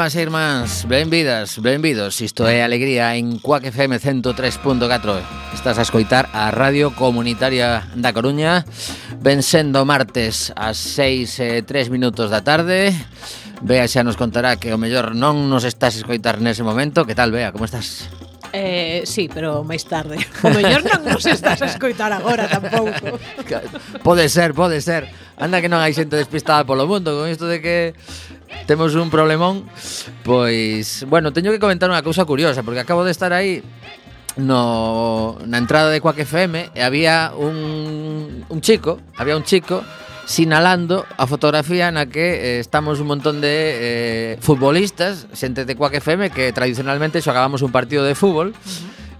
Irmás e irmáns, benvidas, benvidos Isto é Alegría en Cuac FM 103.4 Estás a escoitar a Radio Comunitaria da Coruña Ben sendo martes ás 6 e 3 minutos da tarde Bea xa nos contará que o mellor non nos estás a escoitar nese momento Que tal, Bea, como estás? Eh, sí, pero máis tarde. O mellor non nos estás a escoitar agora tampouco. Pode ser, pode ser. Anda que non hai xente despistada polo mundo con isto de que temos un problemón Pois, bueno, teño que comentar unha cousa curiosa Porque acabo de estar aí no, na entrada de Quack FM E había un, un chico, había un chico sinalando a fotografía na que eh, estamos un montón de eh, futbolistas, xente de Quack FM que tradicionalmente xogábamos un partido de fútbol.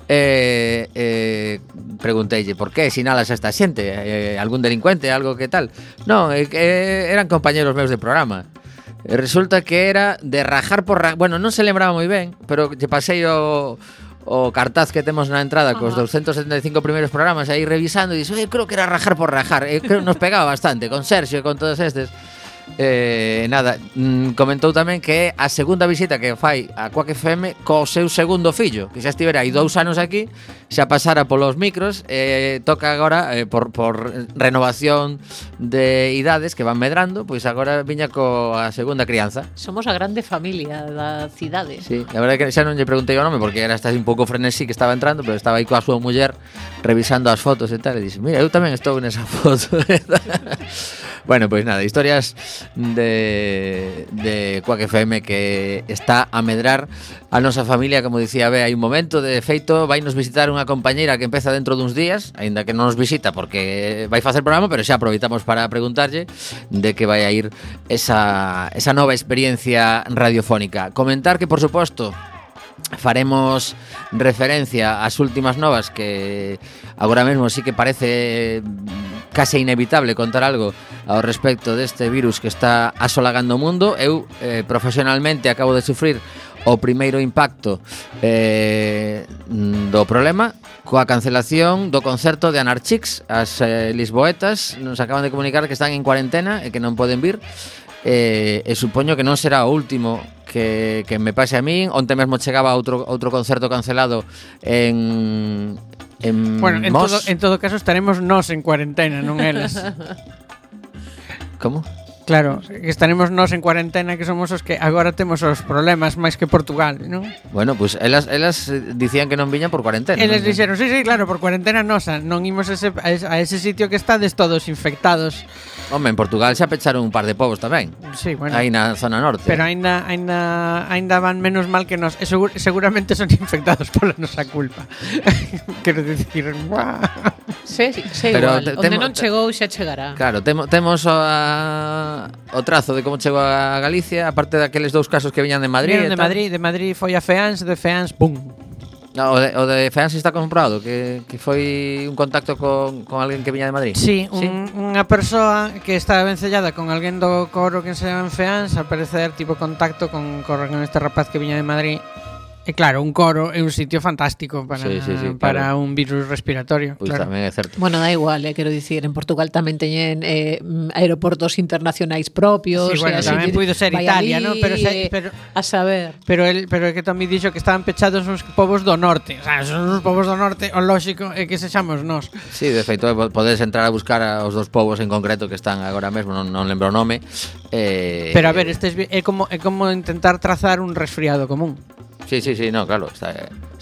Eh, eh, pregunteille, por que sinalas a esta xente? Eh, algún delincuente, algo que tal? Non, eh, eh, eran compañeros meus de programa. E resulta que era de rajar por rajar. Bueno, non se lembraba moi ben, pero lle pasei o, o cartaz que temos na entrada cos 275 primeiros programas aí revisando e dixo, eh, creo que era rajar por rajar". Eu creo nos pegaba bastante con Sergio e con todos estes. Eh, nada, mm, comentou tamén que é a segunda visita que fai a Quack FM co seu segundo fillo, que xa estivera aí dous anos aquí xa pasara polos micros eh, toca agora eh, por, por renovación de idades que van medrando pois agora viña coa segunda crianza. Somos a grande familia da cidade. Sí, a verdade que xa non lle preguntei o nome porque era hasta un pouco frenesí que estaba entrando pero estaba aí coa súa muller revisando as fotos e tal e dixe, mira, eu tamén estou nesa foto Bueno, pois nada, historias de, de Quack FM que está a medrar a nosa familia, como dicía Bea, hai un momento, de feito, vai nos visitar unha unha compañeira que empeza dentro duns días, aínda que non nos visita porque vai facer programa, pero xa aproveitamos para preguntarlle de que vai a ir esa, esa nova experiencia radiofónica. Comentar que, por suposto, faremos referencia ás últimas novas que agora mesmo sí que parece case inevitable contar algo ao respecto deste virus que está asolagando o mundo. Eu eh, profesionalmente acabo de sufrir o primeiro impacto eh, do problema coa cancelación do concerto de Anarchix as eh, lisboetas nos acaban de comunicar que están en cuarentena e que non poden vir eh, e supoño que non será o último que, que me pase a min onte mesmo chegaba outro outro concerto cancelado en en bueno, en Mos. todo, en todo caso estaremos nós en cuarentena non eles Como? Claro, que estaremos nós en cuarentena que somos os que agora temos os problemas máis que Portugal, non? Bueno, pues, elas elas eh, dicían que non viñan por cuarentena. Eles dixeron, sí, sí, claro, por cuarentena nosa, non imos ese, a ese sitio que estades todos infectados. Home, en Portugal xa pecharon un par de povos tamén. Sí, bueno. Aí na zona norte. Pero aínda aínda aínda van menos mal que nos, e segur, seguramente son infectados pola nosa culpa. Quero dicir, buah. Sí, sí, sí, Pero igual. Onde non chegou xa chegará. Claro, temos temos a o trazo de como chegou a Galicia, aparte daqueles dous casos que viñan de Madrid. Viñan de Madrid, de Madrid foi a Feans, de Feans, pum. No, o, de, o de Feans está comprobado que, que foi un contacto con, con alguén que viña de Madrid. Sí, ¿Sí? Un, unha persoa que estaba vencellada con alguén do coro que se llama en Feans, al parecer tipo contacto con, con este rapaz que viña de Madrid E claro, un coro é un sitio fantástico para, sí, sí, sí, para claro. un virus respiratorio. Pois pues claro. tamén é certo. Bueno, da igual, eh, quero dicir, en Portugal tamén teñen eh, mm, aeroportos internacionais propios. Sí, bueno, eh, tamén puido ser Italia, ali, ¿no? Pero, se, pero a saber. Pero el, pero é que tamén dixo que estaban pechados uns povos do norte. O sea, son uns povos do norte, o lógico é que sexamos nós. Sí, de feito, eh, podes entrar a buscar aos dos povos en concreto que están agora mesmo, non, non lembro o nome. Eh, pero a ver, este é como, é como intentar trazar un resfriado común. Sí, sí, sí, no, claro, está,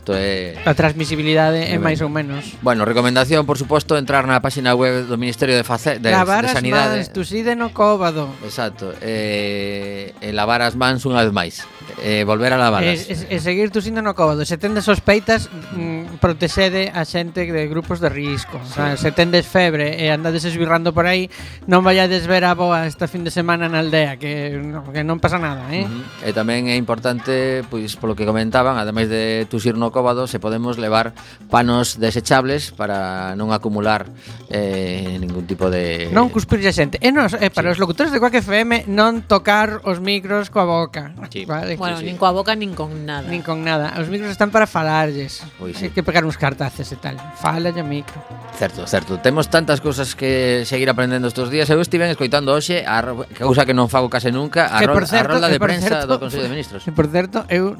Isto é A transmisibilidade é máis ou menos. Bueno, recomendación, por suposto, entrar na páxina web do Ministerio de Face de, lavar de Sanidade. Lavar as mans, tuside no cóbado. Exacto. Eh, e lavar as mans unha vez máis. Eh, volver a lavalas. E, e, e seguir tusindo no cóbado. Se tendes sospeitas, mm, protexede a xente de grupos de risco. Sí. O sea, se tendes febre e andades esbirrando por aí, non vayades ver a boa esta fin de semana na aldea, que, no, que non pasa nada, eh? Uh -huh. E tamén é importante, pois, polo que comentaban, ademais de tusir no cóbado, recóvado se podemos levar panos desechables para non acumular eh, ningún tipo de... Non cuspirlle xente. E nos, eh, para sí. os locutores de Quack FM non tocar os micros coa boca. Sí. Vale? Bueno, sí, nin coa boca nin con nada. Nin con nada. Os micros están para falarlles. Ui, sí. Hai que pegar uns cartaces e tal. Fala o micro. Certo, certo. Temos tantas cousas que seguir aprendendo estos días. Eu estive escoitando hoxe a cousa que non fago case nunca, a, que, rol, certo, a rolda de prensa certo, do Consello de Ministros. E por certo, eu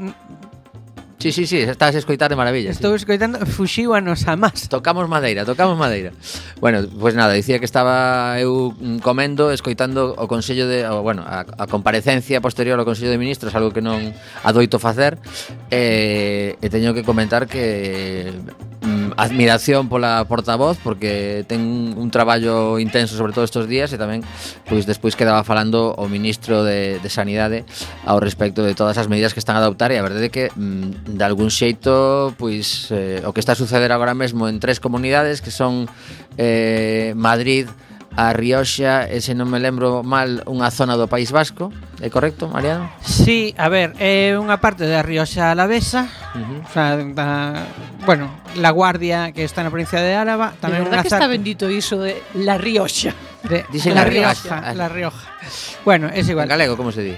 Sí, sí, sí, estás a escoitar de maravilla. Estou sí. escoitando, fuxiu a nos a más. Tocamos madeira, tocamos madeira. Bueno, pois pues nada, dicía que estaba eu comendo, escoitando o Consello de, o, bueno, a, a comparecencia posterior ao Consello de Ministros, algo que non adoito facer, e, eh, e teño que comentar que Mm, admiración pola portavoz porque ten un traballo intenso sobre todo estes días e tamén pois despois quedaba falando o ministro de, de Sanidade ao respecto de todas as medidas que están a adoptar e a verdade é que mm, de algún xeito pois eh, o que está a suceder agora mesmo en tres comunidades que son eh, Madrid, a Rioxa e se non me lembro mal unha zona do País Vasco É correcto, Mariano? Sí, a ver, é unha parte da Rioxa Alavesa uh -huh. o sea, da, Bueno, La Guardia que está na provincia de Álava tamén De verdad que está bendito iso de La Rioxa de, Dicen La, la Rioja, Rioja. La Rioja Bueno, é igual En galego, como se di?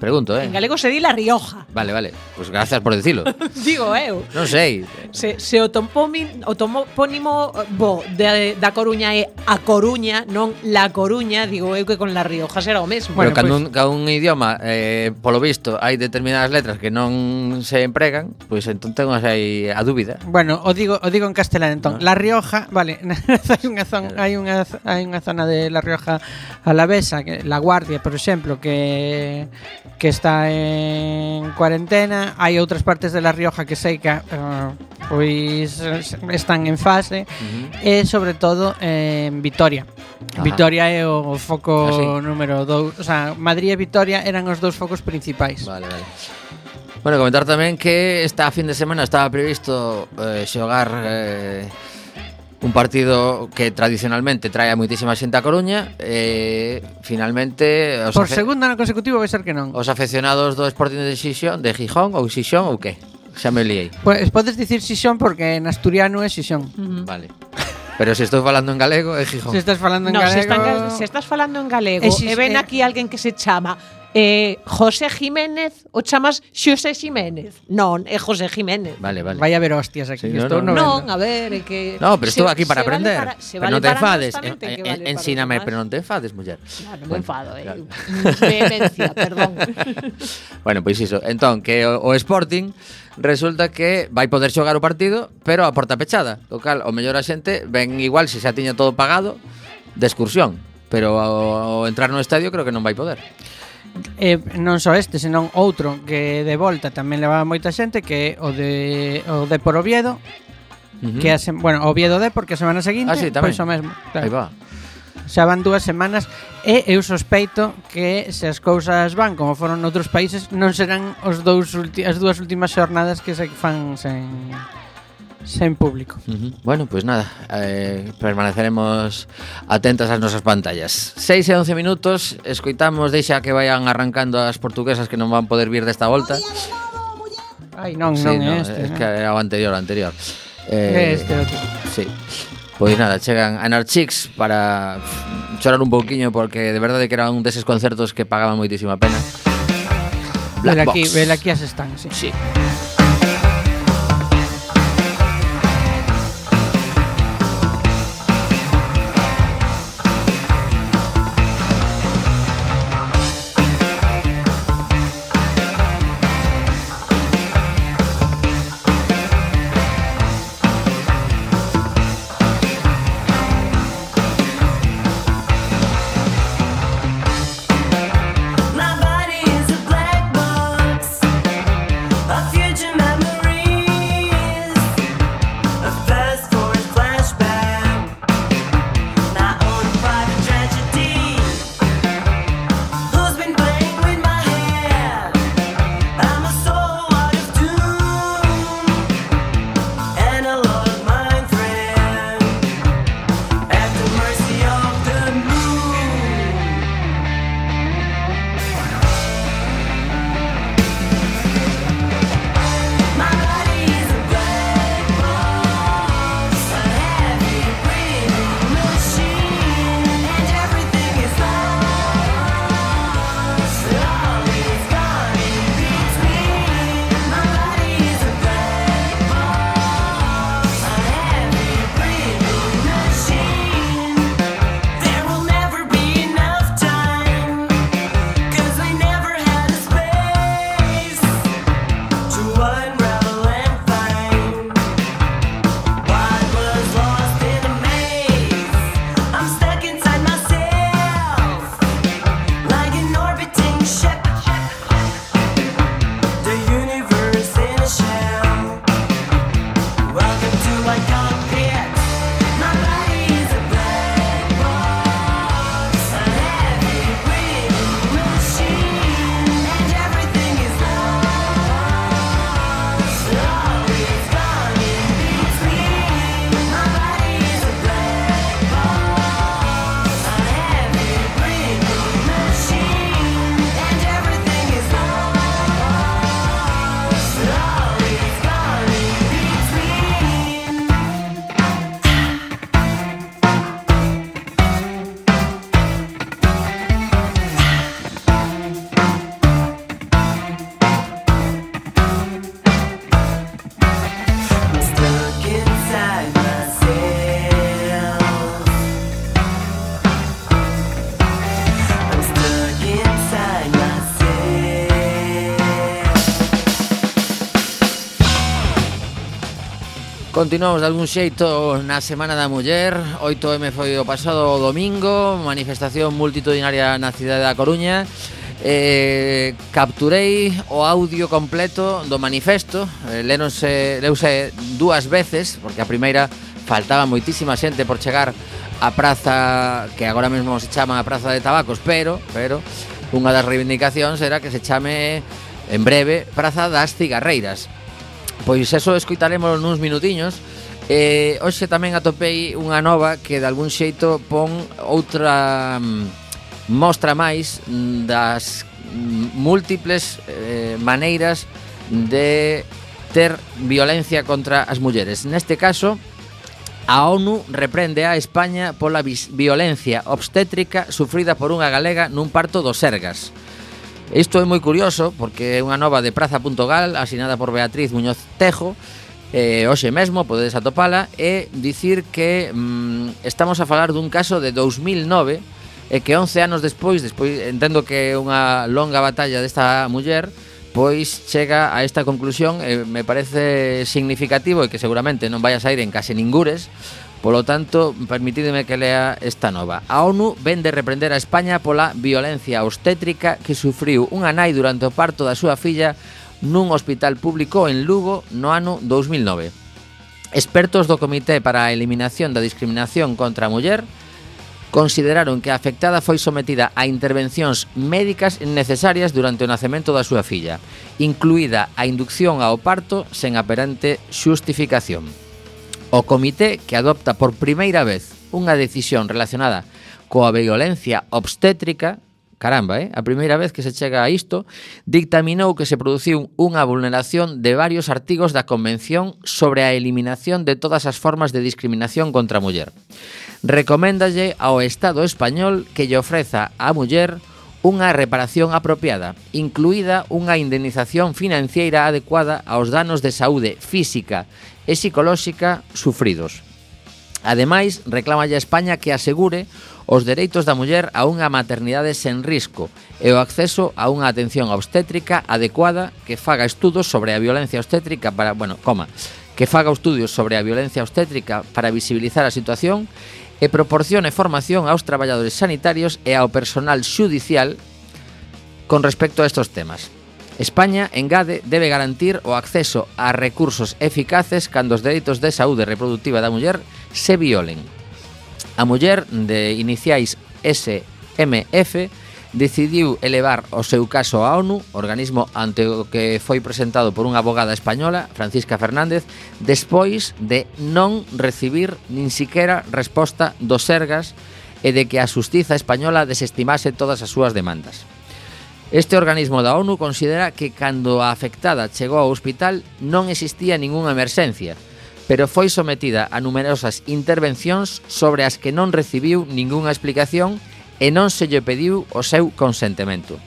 Pregunto, eh. En galego se di La Rioja. Vale, vale. Pues grazas por dicilo. Digo eu. Non sei. Se, se o, tompómin, o topónimo bo de, da Coruña é a Coruña, non La Coruña, digo eu que con La Rioja será o mesmo. Pero bueno, cando, pues... un, cando un idioma, eh, polo visto, hai determinadas letras que non se empregan, pois pues, entón temos aí a dúbida. Bueno, o digo o digo en castelán entón. No. La Rioja, vale, hai unha zona eh. hai unha hai unha zona de La Rioja alavesa, que La Guardia, por exemplo, que que está en cuarentena, hai outras partes de La Rioja que sei que uh, pois están en fase uh -huh. e sobre todo en Vitoria. Ajá. Vitoria é o foco ah, sí. número 2, o sea, Madrid e Vitoria eran os dous focos principais. Vale, vale. Bueno, comentar tamén que esta fin de semana estaba previsto eh, xogar eh, un partido que tradicionalmente trae a moitísima xente a Coruña e finalmente os Por segunda no consecutivo vai ser que non. Os afeccionados do Sporting de Xixón, de Gijón ou Xixón ou que? Xa me liei. Pois pues, podes dicir Xixón porque en asturiano é Xixón. Uh -huh. Vale. Pero se estou falando en galego é Gijón. Se estás falando en no, galego. No, se, están, se estás falando en galego e, xix, e ven eh, aquí alguén que se chama Eh, José Jiménez, o chamas Xosé Jiménez? Non, é José Jiménez. Vale, vale. Vai haber hostias aquí, sí, que no, estou no, non, a ver, é que No, pero estou aquí para aprender. Vale para, pero vale non te enfades, en, ensíname, pero non te enfades, muller. Claro, bueno, me enfado, eh. Claro. Vehemencia, perdón. bueno, pois pues iso. Entón, que o, o Sporting resulta que vai poder xogar o partido, pero a porta pechada, o cal o mellor a xente ven igual se xa tiña todo pagado de excursión, pero ao, ao entrar no estadio creo que non vai poder. E non só este, senón outro que de volta tamén levaba moita xente que é o de o de por Oviedo, uh -huh. que a sem, bueno, Oviedo de porque a semana seguinte, ah, sí, pois o mesmo. Claro. Aí va. Xa van dúas semanas e eu sospeito que se as cousas van como foron noutros países, non serán os dous ulti, as dúas últimas xornadas que se fan sen sen público. Uh -huh. Bueno, pues nada, eh, permaneceremos atentas ás nosas pantallas. 6 e 11 minutos, escoitamos, deixa que vayan arrancando as portuguesas que non van poder vir desta volta. Ai, non, sí, non, non é este. Es eh. que era o anterior, o anterior. Eh, este outro. Sí. Pois nada, chegan Anarchix para chorar un pouquiño porque de verdade que era un deses concertos que pagaban moitísima pena. Black Vela aquí, vela aquí as están, sí. Sí. Continuamos de algún xeito na Semana da Muller. 8M foi o pasado domingo Manifestación multitudinaria na cidade da Coruña. Eh, Capturei o audio completo do manifesto. Eh, Lenonse, Leuse dúas veces Porque a primeira faltaba moitísima xente por chegar a praza que agora mesmo se chama a Praza de Tabacos, pero pero unha das reivindicacións era que se chame en breve Praza das Cigarreiras. Pois eso escoitaremos nuns minutiños eh, hoxe tamén atopei unha nova que de algún xeito pon outra mm, mostra máis das mm, múltiples eh, maneiras de ter violencia contra as mulleres. Neste caso, a ONU reprende a España pola violencia obstétrica sufrida por unha galega nun parto dos Sergas. Isto é moi curioso porque é unha nova de Praza.gal asinada por Beatriz Muñoz Tejo eh, hoxe mesmo podedes atopala e dicir que mm, estamos a falar dun caso de 2009 e que 11 anos despois, despois entendo que é unha longa batalla desta muller, pois chega a esta conclusión e me parece significativo e que seguramente non vai a sair en case ningures Polo tanto, permitideme que lea esta nova. A ONU vende reprender a España pola violencia obstétrica que sufriu unha nai durante o parto da súa filla nun hospital público en Lugo no ano 2009. Expertos do Comité para a Eliminación da Discriminación contra a Muller consideraron que a afectada foi sometida a intervencións médicas necesarias durante o nacemento da súa filla, incluída a inducción ao parto sen aparente xustificación. O comité que adopta por primeira vez unha decisión relacionada coa violencia obstétrica caramba, eh? a primeira vez que se chega a isto, dictaminou que se produciu unha vulneración de varios artigos da Convención sobre a eliminación de todas as formas de discriminación contra a muller. Recoméndalle ao Estado español que lle ofreza á muller unha reparación apropiada, incluída unha indemnización financiera adecuada aos danos de saúde física e psicolóxica sufridos. Ademais, reclama a España que asegure os dereitos da muller a unha maternidade sen risco e o acceso a unha atención obstétrica adecuada que faga estudos sobre a violencia obstétrica para, bueno, coma, que faga estudios sobre a violencia obstétrica para visibilizar a situación e proporcione formación aos traballadores sanitarios e ao personal xudicial con respecto a estos temas. España, engade, debe garantir o acceso a recursos eficaces cando os dereitos de saúde reproductiva da muller se violen. A muller de iniciais SMF decidiu elevar o seu caso á ONU, organismo ante o que foi presentado por unha abogada española, Francisca Fernández, despois de non recibir nin siquiera resposta dos Sergas e de que a Xustiza española desestimase todas as súas demandas. Este organismo da ONU considera que cando a afectada chegou ao hospital non existía ningunha emerxencia, pero foi sometida a numerosas intervencións sobre as que non recibiu ningunha explicación e non se lle pediu o seu consentemento.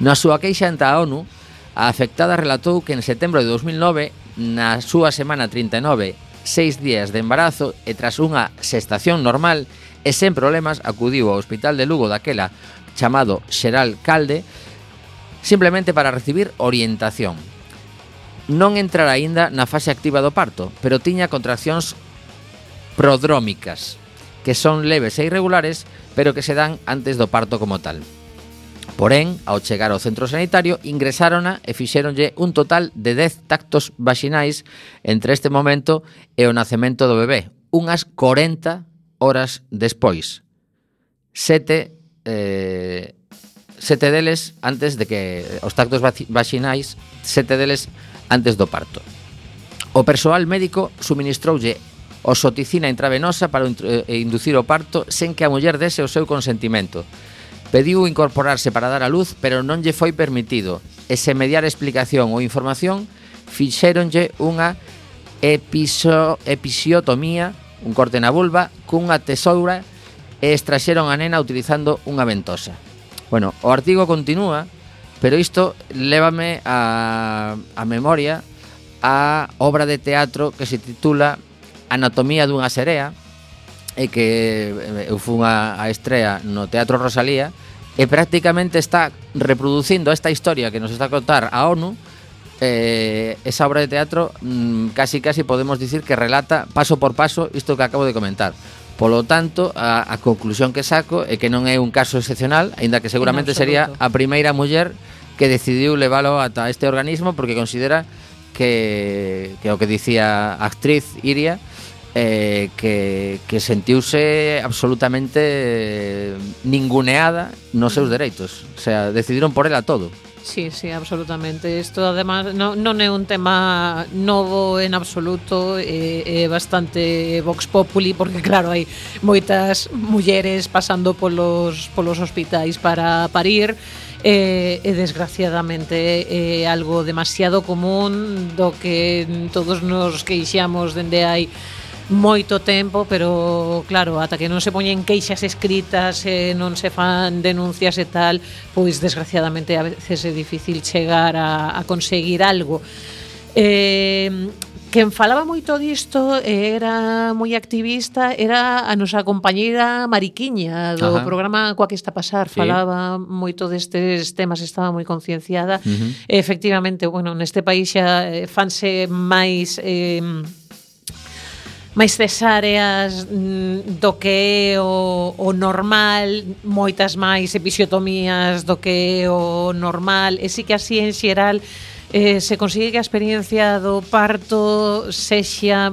Na súa queixa ante a ONU, a afectada relatou que en setembro de 2009, na súa semana 39, seis días de embarazo e tras unha sestación normal e sen problemas acudiu ao hospital de Lugo daquela chamado Xeral Calde, simplemente para recibir orientación. Non entrara aínda na fase activa do parto, pero tiña contraccións prodrómicas, que son leves e irregulares, pero que se dan antes do parto como tal. Porén, ao chegar ao centro sanitario, ingresárona e fixéronlle un total de 10 tactos vaginais entre este momento e o nacemento do bebé, unhas 40 horas despois. Sete eh, sete deles antes de que os tactos vaxinais, sete deles antes do parto. O persoal médico suministroulle osoticina intravenosa para eh, inducir o parto sen que a muller dese o seu consentimento. Pediu incorporarse para dar a luz, pero non lle foi permitido. E se mediar explicación ou información, fixéronlle unha episo, episiotomía, un corte na vulva, cunha tesoura e extraxeron a nena utilizando unha ventosa. Bueno, o artigo continúa, pero isto lévame a, a memoria a obra de teatro que se titula Anatomía dunha serea, e que eh, eu fun a, a estrea no Teatro Rosalía, e prácticamente está reproducindo esta historia que nos está a contar a ONU, eh, esa obra de teatro mmm, casi casi podemos dicir que relata paso por paso isto que acabo de comentar. Polo tanto, a, a conclusión que saco é que non é un caso excepcional, aínda que seguramente sería a primeira muller que decidiu leválo ata este organismo porque considera que, que o que dicía a actriz Iria eh, que, que sentiuse absolutamente ninguneada nos seus mm. dereitos. O sea, decidiron por ela todo. Sí, sí, absolutamente. Isto, además, no, non é un tema novo en absoluto, eh, é, é bastante vox populi, porque, claro, hai moitas mulleres pasando polos, polos hospitais para parir, eh, e, e desgraciadamente é algo demasiado común do que todos nos queixamos dende hai moito tempo, pero claro, ata que non se poñen queixas escritas, eh, non se fan denuncias e tal, pois desgraciadamente a veces é difícil chegar a, a conseguir algo. Eh, Quen falaba moito disto era moi activista, era a nosa compañeira Mariquiña do Ajá. programa Coa que está pasar, sí. falaba moito destes temas, estaba moi concienciada. Uh -huh. Efectivamente, bueno, neste país xa eh, fanse máis eh, máis cesáreas mm, do que é o, o normal, moitas máis episiotomías do que é o normal, e sí que así en xeral eh, se consigue que a experiencia do parto sexa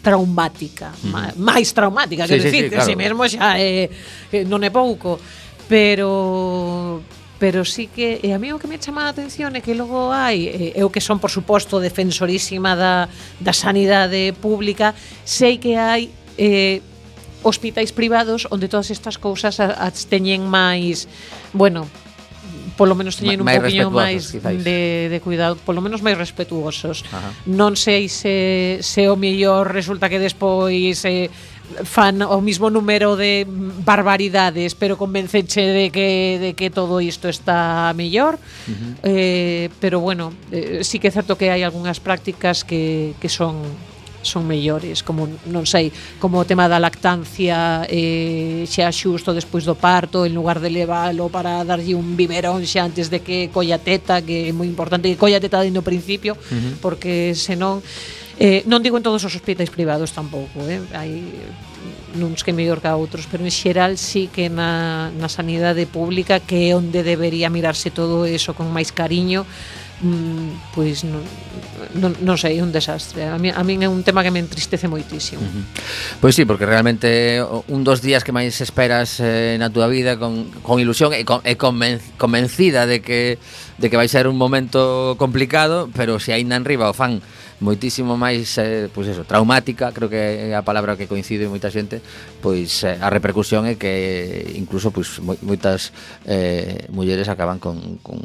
traumática, mm. máis traumática, sí, quero sí, dicir, sí, claro. que si mesmo xa é, eh, non é pouco, pero pero sí que e a mí o que me chama a atención é que logo hai eh, e, o que son por suposto defensorísima da, da sanidade pública sei que hai eh, hospitais privados onde todas estas cousas as teñen máis bueno polo menos teñen un poquinho máis de, de cuidado, polo menos máis respetuosos. Ajá. Non sei se, se o mellor resulta que despois eh, fan o mismo número de barbaridades, pero convenceche de que, de que todo isto está mellor. Uh -huh. eh, pero bueno, eh, sí que é certo que hai algunhas prácticas que, que son son mellores, como non sei, como o tema da lactancia eh, xa xusto despois do parto, en lugar de leválo para darlle un biberón xa antes de que colla teta, que é moi importante que colla teta desde no principio, uh -huh. porque senón Eh, non digo en todos os hospitais privados tampouco, eh? hai nuns que mellor que a outros, pero en xeral sí que na, na sanidade pública que é onde debería mirarse todo eso con máis cariño, mm, pois non, non, non sei, é un desastre. A mí, a mí é un tema que me entristece moitísimo. Uh -huh. Pois sí, porque realmente un dos días que máis esperas eh, na túa vida con, con ilusión e, con, e conven, convencida de que de que vai ser un momento complicado, pero se si aínda enriba o fan moitísimo máis eh, pois eso, traumática, creo que é a palabra que coincide moita xente, pois eh, a repercusión é que incluso pois moi, moitas eh mulleres acaban con con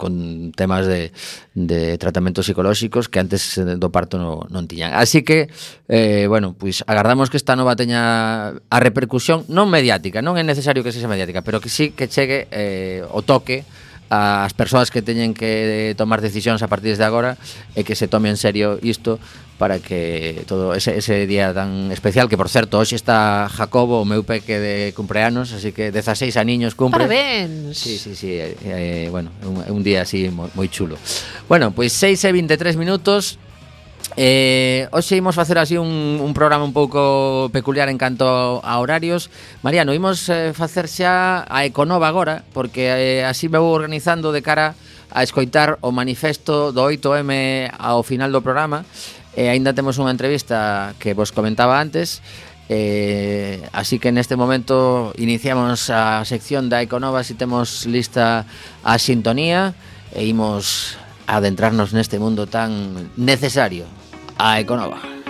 con temas de de tratamentos psicolóxicos que antes eh, do parto no, non tiñan. Así que eh bueno, pois agardamos que esta nova teña a repercusión non mediática, non é necesario que sexa mediática, pero que sí que chegue eh o toque as persoas que teñen que tomar decisións a partir de agora e que se tome en serio isto para que todo ese, ese día tan especial que por certo hoxe está Jacobo o meu peque de cumpleanos así que 16 aniños cumpre. Parabéns! Sí, sí, sí eh, eh bueno, un, un día así moi, moi chulo. Bueno, pois pues 6 e 23 minutos Eh, hoxe imos facer así un, un programa un pouco peculiar en canto a horarios. Mariano, imos eh, facer xa a Econova agora Porque eh, así me vou organizando de cara a escoitar o manifesto do 8M ao final do programa. E eh, aínda temos unha entrevista que vos comentaba antes. Eh, Así que neste momento iniciamos a sección da Econova Si temos lista a sintonía E imos adentrarnos neste mundo tan necesario a Econova.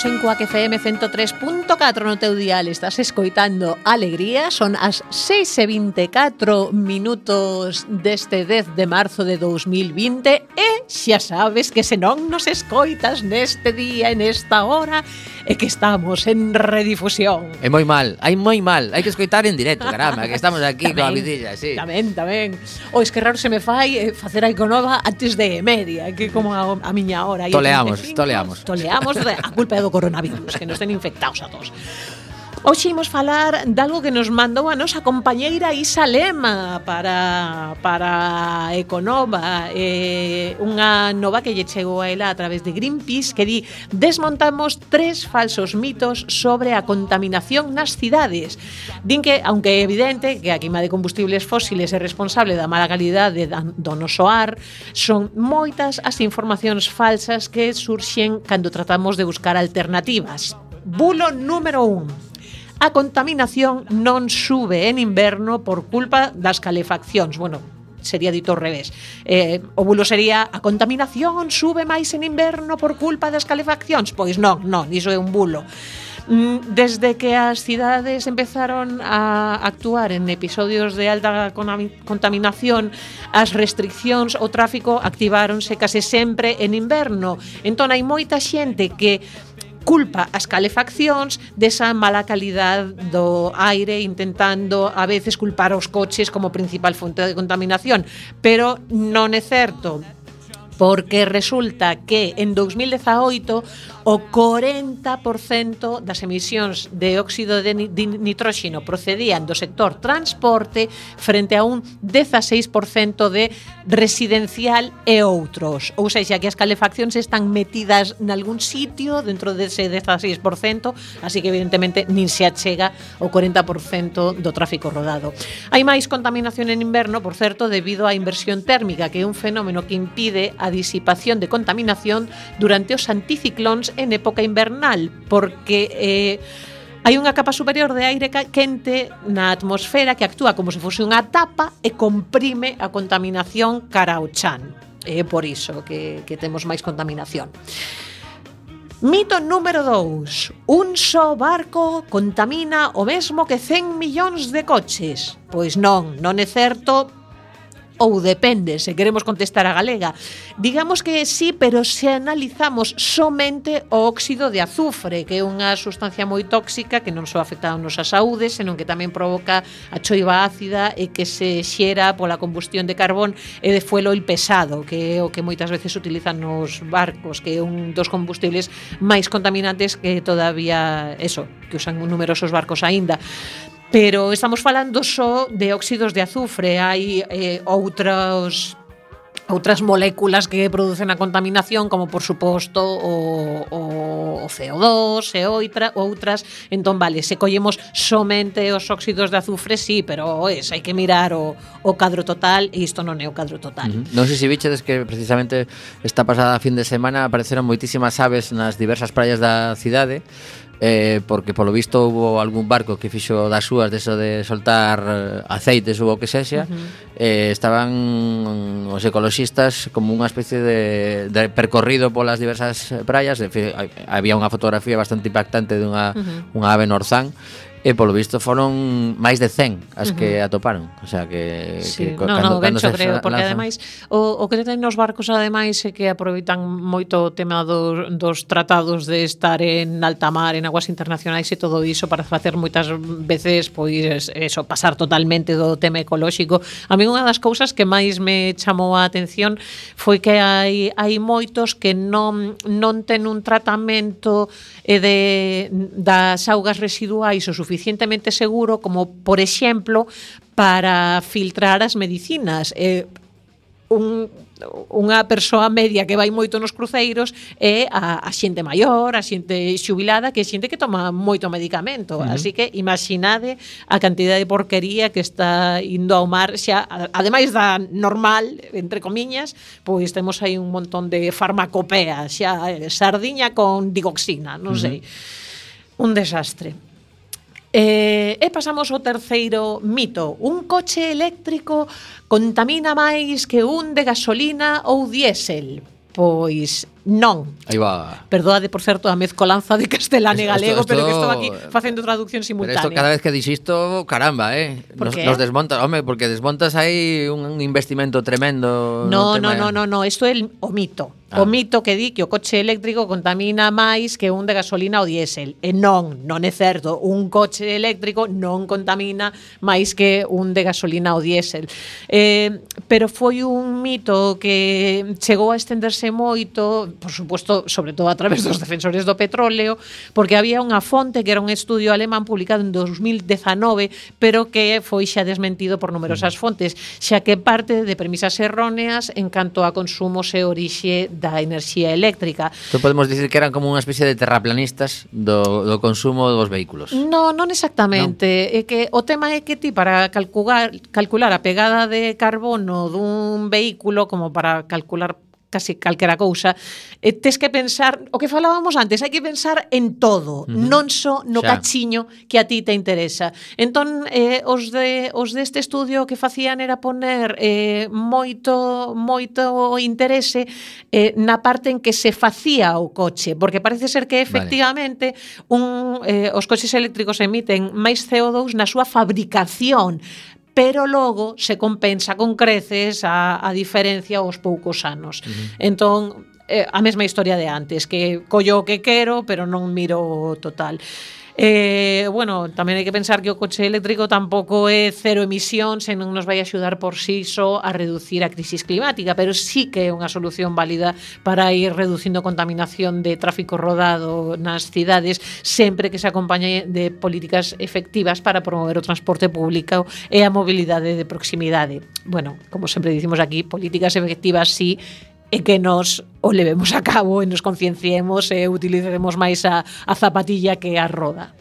estamos en Cuac FM 103.4 no teu dial, estás escoitando Alegría, son as 6 e 24 minutos deste 10 de marzo de 2020 e xa sabes que se non nos escoitas neste día, en esta hora, é que estamos en redifusión. É moi mal, hai moi mal, hai que escoitar en directo, caramba, que estamos aquí tamén, coa vidilla, sí. Tamén, tamén. O es que raro se me fai eh, facer a Iconova antes de media, que como a, a miña hora. Toleamos, 35, toleamos. Toleamos, a culpa é do coronavirus, que nos ten infectados a todos. Hoxe imos falar de algo que nos mandou a nosa compañeira Isa Lema para, para Econova eh, Unha nova que lle chegou a ela a través de Greenpeace Que di desmontamos tres falsos mitos sobre a contaminación nas cidades Din que, aunque é evidente que a quima de combustibles fósiles é responsable da mala calidade do noso ar Son moitas as informacións falsas que surxen cando tratamos de buscar alternativas. Bulo número 1 a contaminación non sube en inverno por culpa das calefaccións. Bueno, sería dito ao revés. Eh, o bulo sería a contaminación sube máis en inverno por culpa das calefaccións. Pois non, non, iso é un bulo. Mm, desde que as cidades empezaron a actuar en episodios de alta contaminación, as restriccións ao tráfico activáronse case sempre en inverno. Entón hai moita xente que culpa as calefaccións desa mala calidad do aire intentando a veces culpar os coches como principal fonte de contaminación. Pero non é certo porque resulta que en 2018 o 40% das emisións de óxido de nitróxeno procedían do sector transporte frente a un 16% de residencial e outros. Ou seja, que as calefaccións están metidas nalgún sitio dentro dese 16%, así que evidentemente nin se achega o 40% do tráfico rodado. Hai máis contaminación en inverno, por certo, debido á inversión térmica, que é un fenómeno que impide a disipación de contaminación durante os anticiclóns en época invernal, porque... Eh, Hai unha capa superior de aire quente na atmosfera que actúa como se fose unha tapa e comprime a contaminación cara ao chan. É por iso que, que temos máis contaminación. Mito número 2. Un só barco contamina o mesmo que 100 millóns de coches. Pois non, non é certo, ou depende, se queremos contestar a galega. Digamos que sí, pero se analizamos somente o óxido de azufre, que é unha sustancia moi tóxica que non só afecta a nosa saúde, senón que tamén provoca a choiva ácida e que se xera pola combustión de carbón e de fuelo oil pesado, que é o que moitas veces utilizan nos barcos, que é un dos combustibles máis contaminantes que todavía, eso, que usan numerosos barcos aínda. Pero estamos falando só de óxidos de azufre, hai eh, outros outras moléculas que producen a contaminación, como por suposto o, o, o CO2 e outra, outras, entón vale, se collemos somente os óxidos de azufre, sí, pero es, hai que mirar o, o cadro total e isto non é o cadro total. Uh. Non sei se vichedes que precisamente esta pasada fin de semana apareceron moitísimas aves nas diversas praias da cidade, eh, porque polo visto hubo algún barco que fixo das súas deso de soltar eh, aceites ou o que sexa, uh -huh. eh, estaban mm, os ecoloxistas como unha especie de, de percorrido polas diversas praias, de, había unha fotografía bastante impactante dunha uh -huh. unha ave norzán, E polo visto foron máis de 100 as que uh -huh. atoparon, o sea que, sí. que no, cando, no, cando se creo, porque lanzan... ademais o, o que ten nos barcos ademais é que aproveitan moito o tema dos, dos tratados de estar en alta mar, en aguas internacionais e todo iso para facer moitas veces pois eso, pasar totalmente do tema ecolóxico. A mí unha das cousas que máis me chamou a atención foi que hai hai moitos que non non ten un tratamento eh, de das augas residuais o suficiente suficientemente seguro como, por exemplo, para filtrar as medicinas. Eh, un, unha persoa media que vai moito nos cruceiros é a, a xente maior, a xente xubilada, que é xente que toma moito medicamento. Uh -huh. Así que imaginade a cantidad de porquería que está indo ao mar xa, ademais da normal, entre comiñas, pois temos aí un montón de farmacopea, xa eh, sardiña con digoxina, non sei. Uh -huh. Un desastre. Eh, e pasamos ao terceiro mito. Un coche eléctrico contamina máis que un de gasolina ou diésel. Pois non. Aí va. Perdoade, por certo, a mezcolanza de castelán e galego, esto, esto, pero que estou aquí facendo traducción simultánea. Pero isto cada vez que disisto, caramba, eh. Nos, nos desmontas, home, porque desmontas aí un investimento tremendo. No, no, no, eh. no, no, no, isto é el, o mito. Ah. O mito que di que o coche eléctrico contamina máis que un de gasolina ou diésel. E non, non é certo. Un coche eléctrico non contamina máis que un de gasolina ou diésel. Eh, pero foi un mito que chegou a estenderse moito, por suposto, sobre todo a través dos defensores do petróleo, porque había unha fonte que era un estudio alemán publicado en 2019, pero que foi xa desmentido por numerosas mm. fontes, xa que parte de premisas erróneas en canto a consumos e orixe da enerxía eléctrica. Entón podemos dicir que eran como unha especie de terraplanistas do, do consumo dos vehículos. No, non exactamente. Non. É que o tema é que ti para calcular calcular a pegada de carbono dun vehículo como para calcular casi calquera cousa, eh, tes que pensar, o que falábamos antes, hai que pensar en todo, uh -huh. non só no Xa. cachiño que a ti te interesa. Entón, eh, os, de, os deste estudio que facían era poner eh, moito, moito interese eh, na parte en que se facía o coche, porque parece ser que efectivamente vale. un, eh, os coches eléctricos emiten máis CO2 na súa fabricación, pero logo se compensa con creces a, a diferencia aos poucos anos. Uh -huh. Entón, eh, a mesma historia de antes, que collo o que quero, pero non miro total. Eh, bueno, tamén hai que pensar que o coche eléctrico tampouco é cero emisión, senón nos vai axudar por sí só a reducir a crisis climática, pero sí que é unha solución válida para ir reducindo a contaminación de tráfico rodado nas cidades, sempre que se acompañe de políticas efectivas para promover o transporte público e a mobilidade de proximidade. Bueno, como sempre dicimos aquí, políticas efectivas sí, e que nos o levemos a cabo e nos concienciemos e utilicemos máis a, a zapatilla que a roda.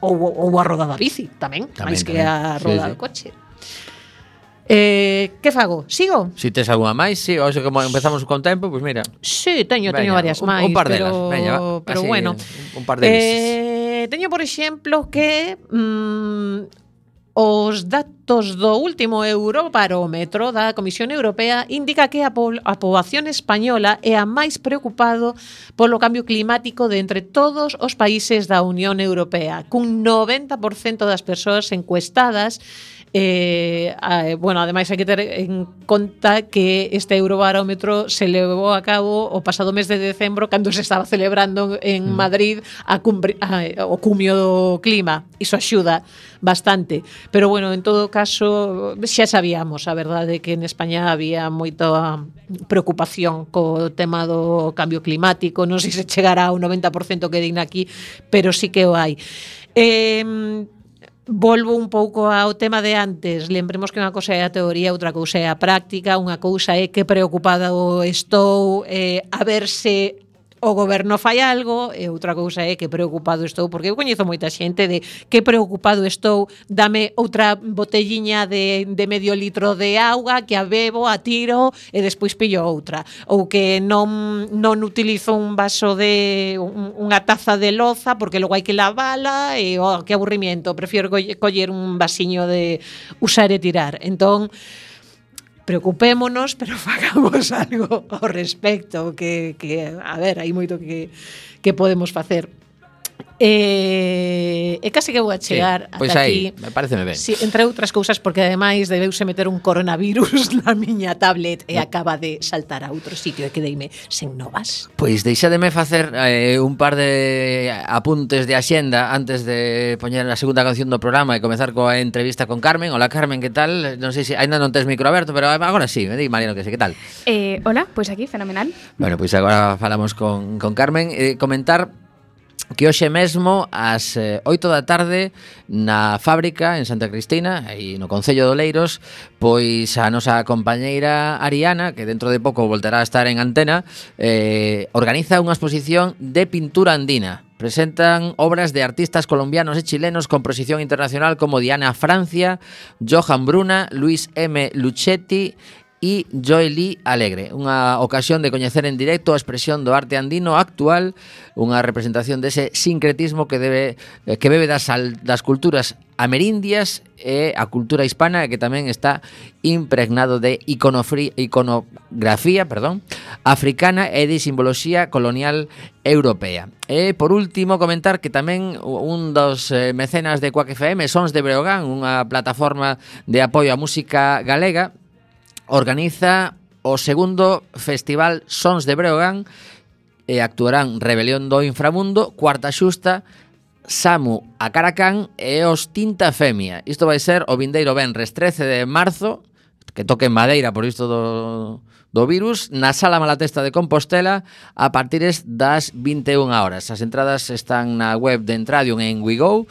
Ou, ou a roda da bici tamén, tamén máis que tamén. a roda sí, do coche. Eh, que fago? Sigo? Si tes algunha máis, si, sí. Oxe, como empezamos con tempo, pois pues mira. Si, sí, teño, veña, teño varias máis. Un, un par delas, pero, veña, va, pero así, bueno. Un par de bicis. Eh, teño, por exemplo, que mm, Os datos do último Eurobarómetro da Comisión Europea indica que a, po a poboación española é a máis preocupado polo cambio climático de entre todos os países da Unión Europea, cun 90% das persoas encuestadas Eh, bueno, ademais hai que ter en conta que este Eurobarómetro se levou a cabo o pasado mes de decembro cando se estaba celebrando en mm. Madrid a cumbre, a, o cumio do clima. Iso axuda bastante. Pero bueno, en todo caso, xa sabíamos a verdade que en España había moita preocupación co tema do cambio climático. Non sei se chegará ao 90% que digna aquí, pero sí que o hai. Eh, volvo un pouco ao tema de antes. Lembremos que unha cousa é a teoría, outra cousa é a práctica, unha cousa é que preocupada estou, eh, a verse o goberno fai algo e outra cousa é que preocupado estou porque eu coñezo moita xente de que preocupado estou dame outra botelliña de, de medio litro de auga que a bebo, a tiro e despois pillo outra ou que non, non utilizo un vaso de un, unha taza de loza porque logo hai que lavala e oh, que aburrimiento, prefiero coller un vasiño de usar e tirar. Entón preocupémonos, pero fagamos algo ao respecto, que, que a ver, hai moito que, que podemos facer. E, e case que vou a chegar sí, pois ata aí, aquí. me parece me ben. Sí, entre outras cousas porque ademais debeuse meter un coronavirus na miña tablet e acaba de saltar a outro sitio e quedeime sen novas. Pois deixademe facer eh, un par de apuntes de axenda antes de poñer a segunda canción do programa e comezar coa entrevista con Carmen. Hola Carmen, que tal? Non sei se aínda non tes micro aberto, pero agora sí, me di Mariano que sei, que tal? Eh, hola, pois pues aquí, fenomenal. Bueno, pois agora falamos con, con Carmen. Eh, comentar que hoxe mesmo ás eh, 8 da tarde na fábrica en Santa Cristina e no Concello de Oleiros pois a nosa compañeira Ariana que dentro de pouco voltará a estar en antena eh, organiza unha exposición de pintura andina presentan obras de artistas colombianos e chilenos con proxección internacional como Diana Francia, Johan Bruna, Luis M. Luchetti e Joely Alegre. Unha ocasión de coñecer en directo a expresión do arte andino actual, unha representación dese sincretismo que debe eh, que bebe das, das culturas amerindias e a cultura hispana que tamén está impregnado de iconografía perdón, africana e de simboloxía colonial europea. E por último comentar que tamén un dos eh, mecenas de Quack FM, Sons de Breogán, unha plataforma de apoio á música galega, organiza o segundo Festival Sons de Breogán e actuarán Rebelión do Inframundo, Cuarta Xusta, Samu a Caracán e os Tinta Femia. Isto vai ser o vindeiro Benres 13 de marzo, que toque en Madeira por isto do, do virus, na Sala Malatesta de Compostela a partir das 21 horas. As entradas están na web de Entradium en WeGo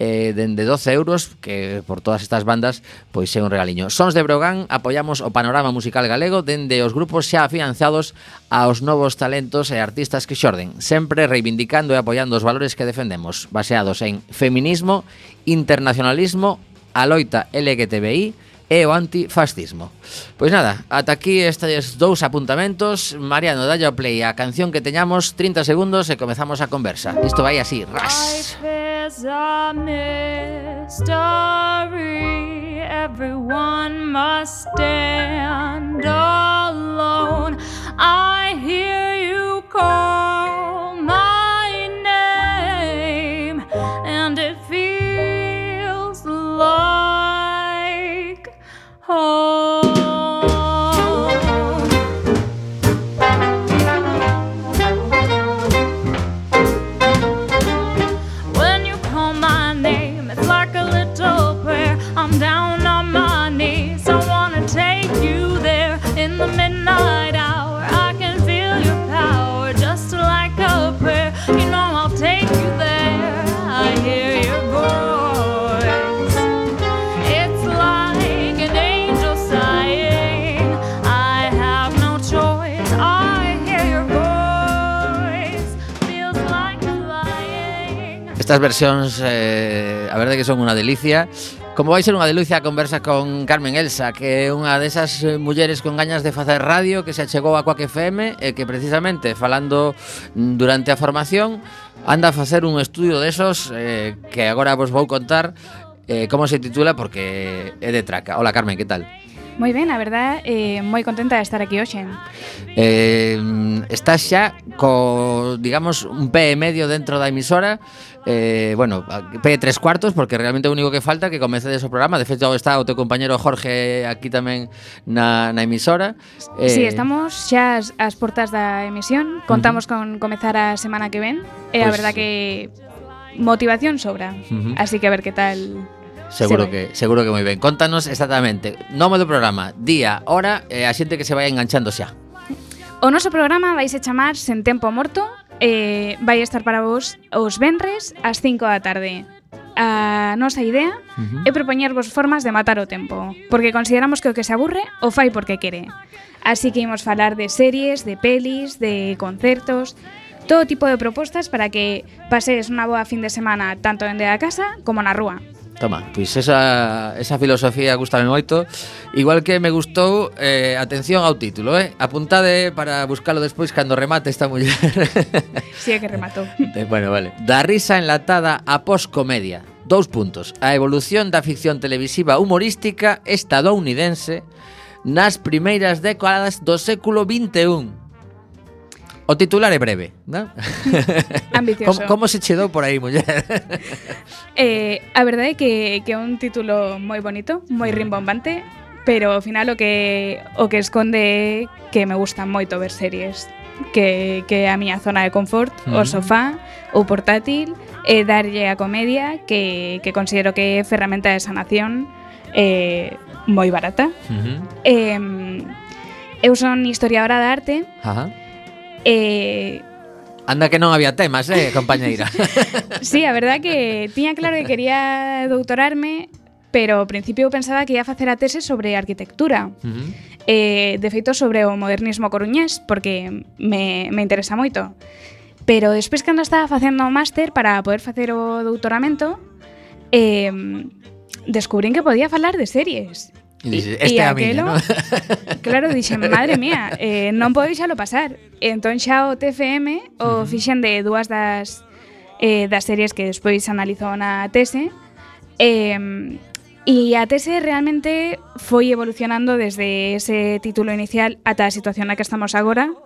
eh, dende 12 euros que por todas estas bandas pois é un regaliño. Sons de Brogán apoiamos o panorama musical galego dende os grupos xa afianzados aos novos talentos e artistas que xorden, sempre reivindicando e apoiando os valores que defendemos, baseados en feminismo, internacionalismo, a loita LGTBI, e o antifascismo. Pois nada, ata aquí estes dous apuntamentos. Mariano, dalla play a canción que teñamos, 30 segundos e comezamos a conversa. Isto vai así, ras. Life a mystery Everyone must stand alone I hear you call Oh. Estas versións, eh, a verdade que son unha delicia. Como vai ser unha delicia a conversa con Carmen Elsa, que é unha desas mulleres con gañas de facer radio que se achegou a Coac FM e que precisamente falando durante a formación anda a facer un estudio desos eh, que agora vos vou contar eh, como se titula porque é de traca. Hola Carmen, que tal? Moi ben, a verdad, eh, moi contenta de estar aquí hoxe. Eh, estás xa co, digamos, un pé e medio dentro da emisora, Eh, bueno, P tres cuartos, porque realmente o único que falta que comecedes o programa De feito está o teu compañero Jorge aquí tamén na, na emisora. Eh... Sí, estamos xa ás portas da emisión. Contamos uh -huh. con comezar a semana que ven. E eh, pues... a pois verdad que motivación sobra. Uh -huh. Así que a ver que tal Seguro se que seguro que moi ben. Contanos exactamente, nome do programa, día, hora E eh, a xente que se vai enganchando xa. O noso programa vais a chamar Sen Tempo Morto eh, vai estar para vos os venres ás 5 da tarde. A nosa idea uh -huh. é propoñervos formas de matar o tempo, porque consideramos que o que se aburre o fai porque quere. Así que imos falar de series, de pelis, de concertos, todo tipo de propostas para que pasedes unha boa fin de semana tanto dende a casa como na rúa. Toma, pois esa, esa filosofía gustame moito. Igual que me gustou, eh, atención ao título eh? Apuntade para buscalo despois cando remate esta muller. Si, sí, é que rematou. Eh, Bueno, vale. Da risa enlatada a poscomedia Dous puntos. A evolución da ficción televisiva humorística estadounidense nas primeiras décadas do século XXI O titular é breve, non? Ambicioso. Como, como se che dou por aí, muller? eh, a verdade é que, que é un título moi bonito, moi rimbombante, pero ao final o que o que esconde é que me gustan moito ver series que, que a miña zona de confort, uh -huh. o mm. sofá, o portátil, e darlle a comedia que, que considero que é ferramenta de sanación eh, moi barata. Uh -huh. eh, eu son historiadora de arte, uh -huh. E... Anda que non había temas, eh, compañeira? sí, a verdad que tiña claro que quería doutorarme pero ao principio pensaba que ia facer a tese sobre arquitectura. Uh -huh. eh, de feito, sobre o modernismo coruñés, porque me, me interesa moito. Pero despois cando estaba facendo o máster para poder facer o doutoramento, eh, descubrín que podía falar de series. E dices, esta e é a miña, non? claro, dixen, madre mía, eh, non podéis xa lo pasar. E entón xa o TFM o uh -huh. fixen de dúas das, eh, das series que despois analizou na tese. Eh, E a tese realmente foi evolucionando desde ese título inicial ata a situación na que estamos agora.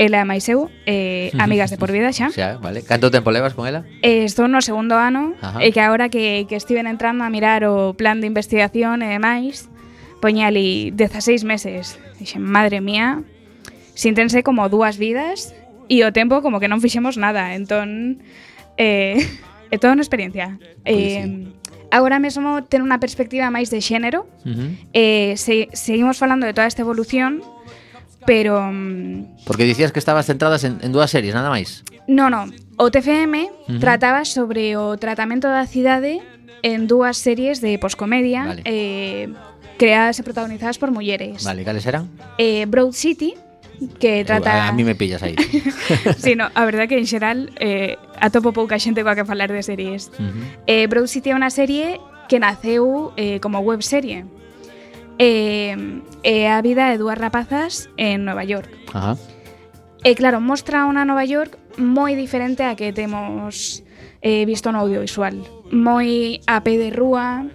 Ela é máis eu, eh, amigas de por vida xa. Xa, vale. Canto tempo levas con ela? Eh, estou no segundo ano, Ajá. e que agora que, que estiven entrando a mirar o plan de investigación eh, e demais, Poña ali 16 meses. Dixen, madre mía, síntense como dúas vidas e o tempo como que non fixemos nada. Entón, eh, é toda unha experiencia. Pois eh, sí agora mesmo ten unha perspectiva máis de xénero. Uh -huh. eh, se, seguimos falando de toda esta evolución, pero... Mm, Porque dicías que estabas centradas en, en dúas series, nada máis. No, no. O TFM uh -huh. trataba sobre o tratamento da cidade en dúas series de poscomedia vale. eh, creadas e protagonizadas por mulleres. Vale, cales eran? Eh, Broad City, que trata... A mí me pillas aí. sí, no, a verdade que en xeral eh, atopo pouca xente coa que falar de series. Uh -huh. eh, Broad City é unha serie que naceu eh, como webserie. Eh, é a vida de dúas rapazas en Nova York. Ajá. E claro, mostra unha Nova York moi diferente a que temos eh, visto no audiovisual. Moi a pé de rúa,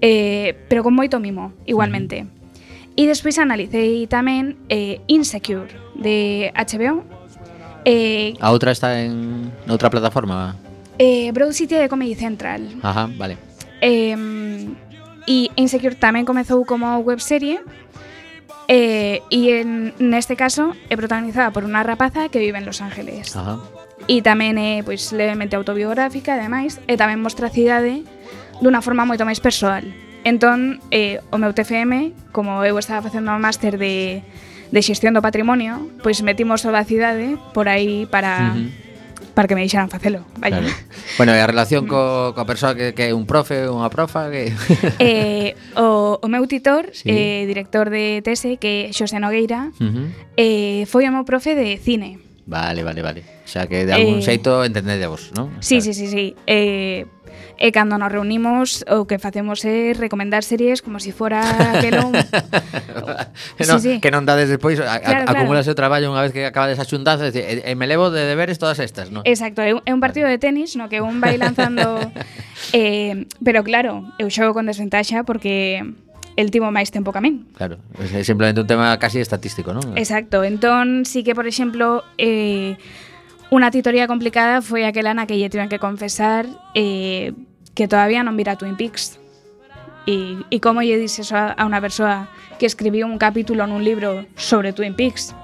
eh, pero con moito mimo, igualmente. E despois analicei tamén eh, Insecure, de HBO. Eh, a outra está en outra plataforma? Eh, Broad City de Comedy Central. Ajá, vale. Eh, e Insecure tamén comezou como webserie, Eh, e en, neste caso é protagonizada por unha rapaza que vive en Los Ángeles. Ajá. E tamén é pois levemente autobiográfica, ademais, e tamén mostra a cidade dunha forma moito máis persoal. Entón, eh, o meu TFM, como eu estaba facendo un máster de, de xestión do patrimonio, pois metimos toda a cidade por aí para... Uh -huh para que me deixaran facelo. Vaya. Claro. Bueno, e a relación co, coa persoa que, que é un profe ou unha profa? Que... eh, o, o meu titor, sí. eh, director de TESE, que é Xosé Nogueira, uh -huh. eh, foi o meu profe de cine. Vale, vale, vale. O sea que de algún eh, xeito entendedevos, non? Sí, sí, sí, sí. Eh, e cando nos reunimos o que facemos é recomendar series como se si fora aquelo un... non sí, sí. que non dades despois claro, acumulas claro. o traballo unha vez que acabades a xuntanza e, e me levo de deberes todas estas, non? Exacto, é un, é un partido de tenis no que un vai lanzando eh, pero claro, eu xogo con desventaxa porque el tivo máis tempo que a min. Claro, é simplemente un tema casi estatístico, non? Exacto, entón sí que, por exemplo, eh, unha titoría complicada foi aquela na que lle tiven que confesar eh, que todavía non vira Twin Peaks. E, e como lle dices eso a, a unha persoa que escribiu un capítulo nun libro sobre Twin Peaks?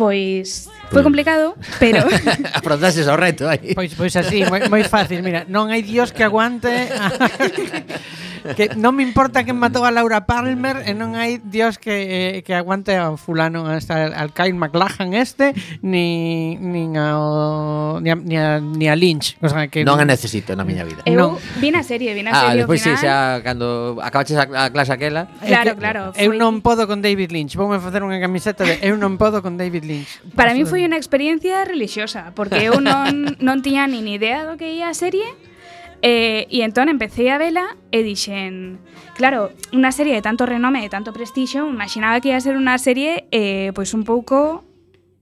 Pois Foi mm. complicado, pero afrontases ao reto aí. Pois pois así, moi, moi fácil, mira, non hai dios que aguante que non me importa que matou a Laura Palmer e non hai dios que, eh, que aguante ao fulano hasta al Kyle McLachlan este ni nin ao ni a, ni a, ni a Lynch, o sea que non a necesito na miña vida. Eu no. vi na serie, vi na ah, serie despois, final. Xa cando acabaches a, a clase aquela. Claro, que, claro. Eu foi... non podo con David Lynch, voume facer unha camiseta de eu non podo con David Lynch. Para mí foi foi unha experiencia relixiosa, porque eu non, non tiña nin idea do que ia a serie, Eh, e entón empecé a vela e dixen, claro, unha serie de tanto renome e tanto prestixio, imaginaba que ia ser unha serie eh, pois un pouco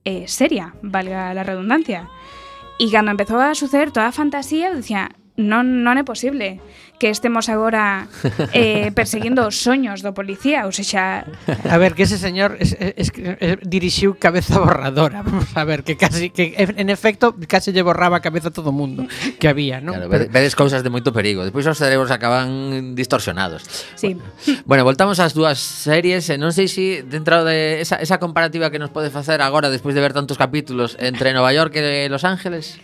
eh, seria, valga la redundancia. E cando empezou a suceder toda a fantasía, eu dicía, non, non é posible que estemos agora eh, perseguindo os soños do policía, ou sexa... A ver, que ese señor es, es, es, dirixiu cabeza borradora, vamos a ver, que casi, que en efecto, casi lle borraba a cabeza todo o mundo que había, non? Claro, Pero... vedes cousas de moito perigo, despois os cerebros acaban distorsionados. Sí. Bueno, bueno voltamos ás dúas series, e non sei se si dentro de esa, esa comparativa que nos pode facer agora, despois de ver tantos capítulos, entre Nova York e Los Ángeles...